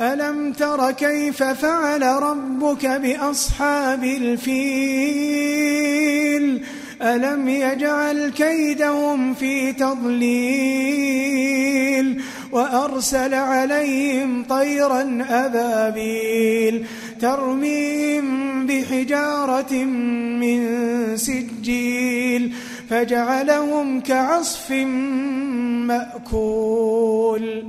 ألم تر كيف فعل ربك بأصحاب الفيل؟ ألم يجعل كيدهم في تضليل؟ وأرسل عليهم طيرا أبابيل ترميم بحجارة من سجيل فجعلهم كعصف مأكول.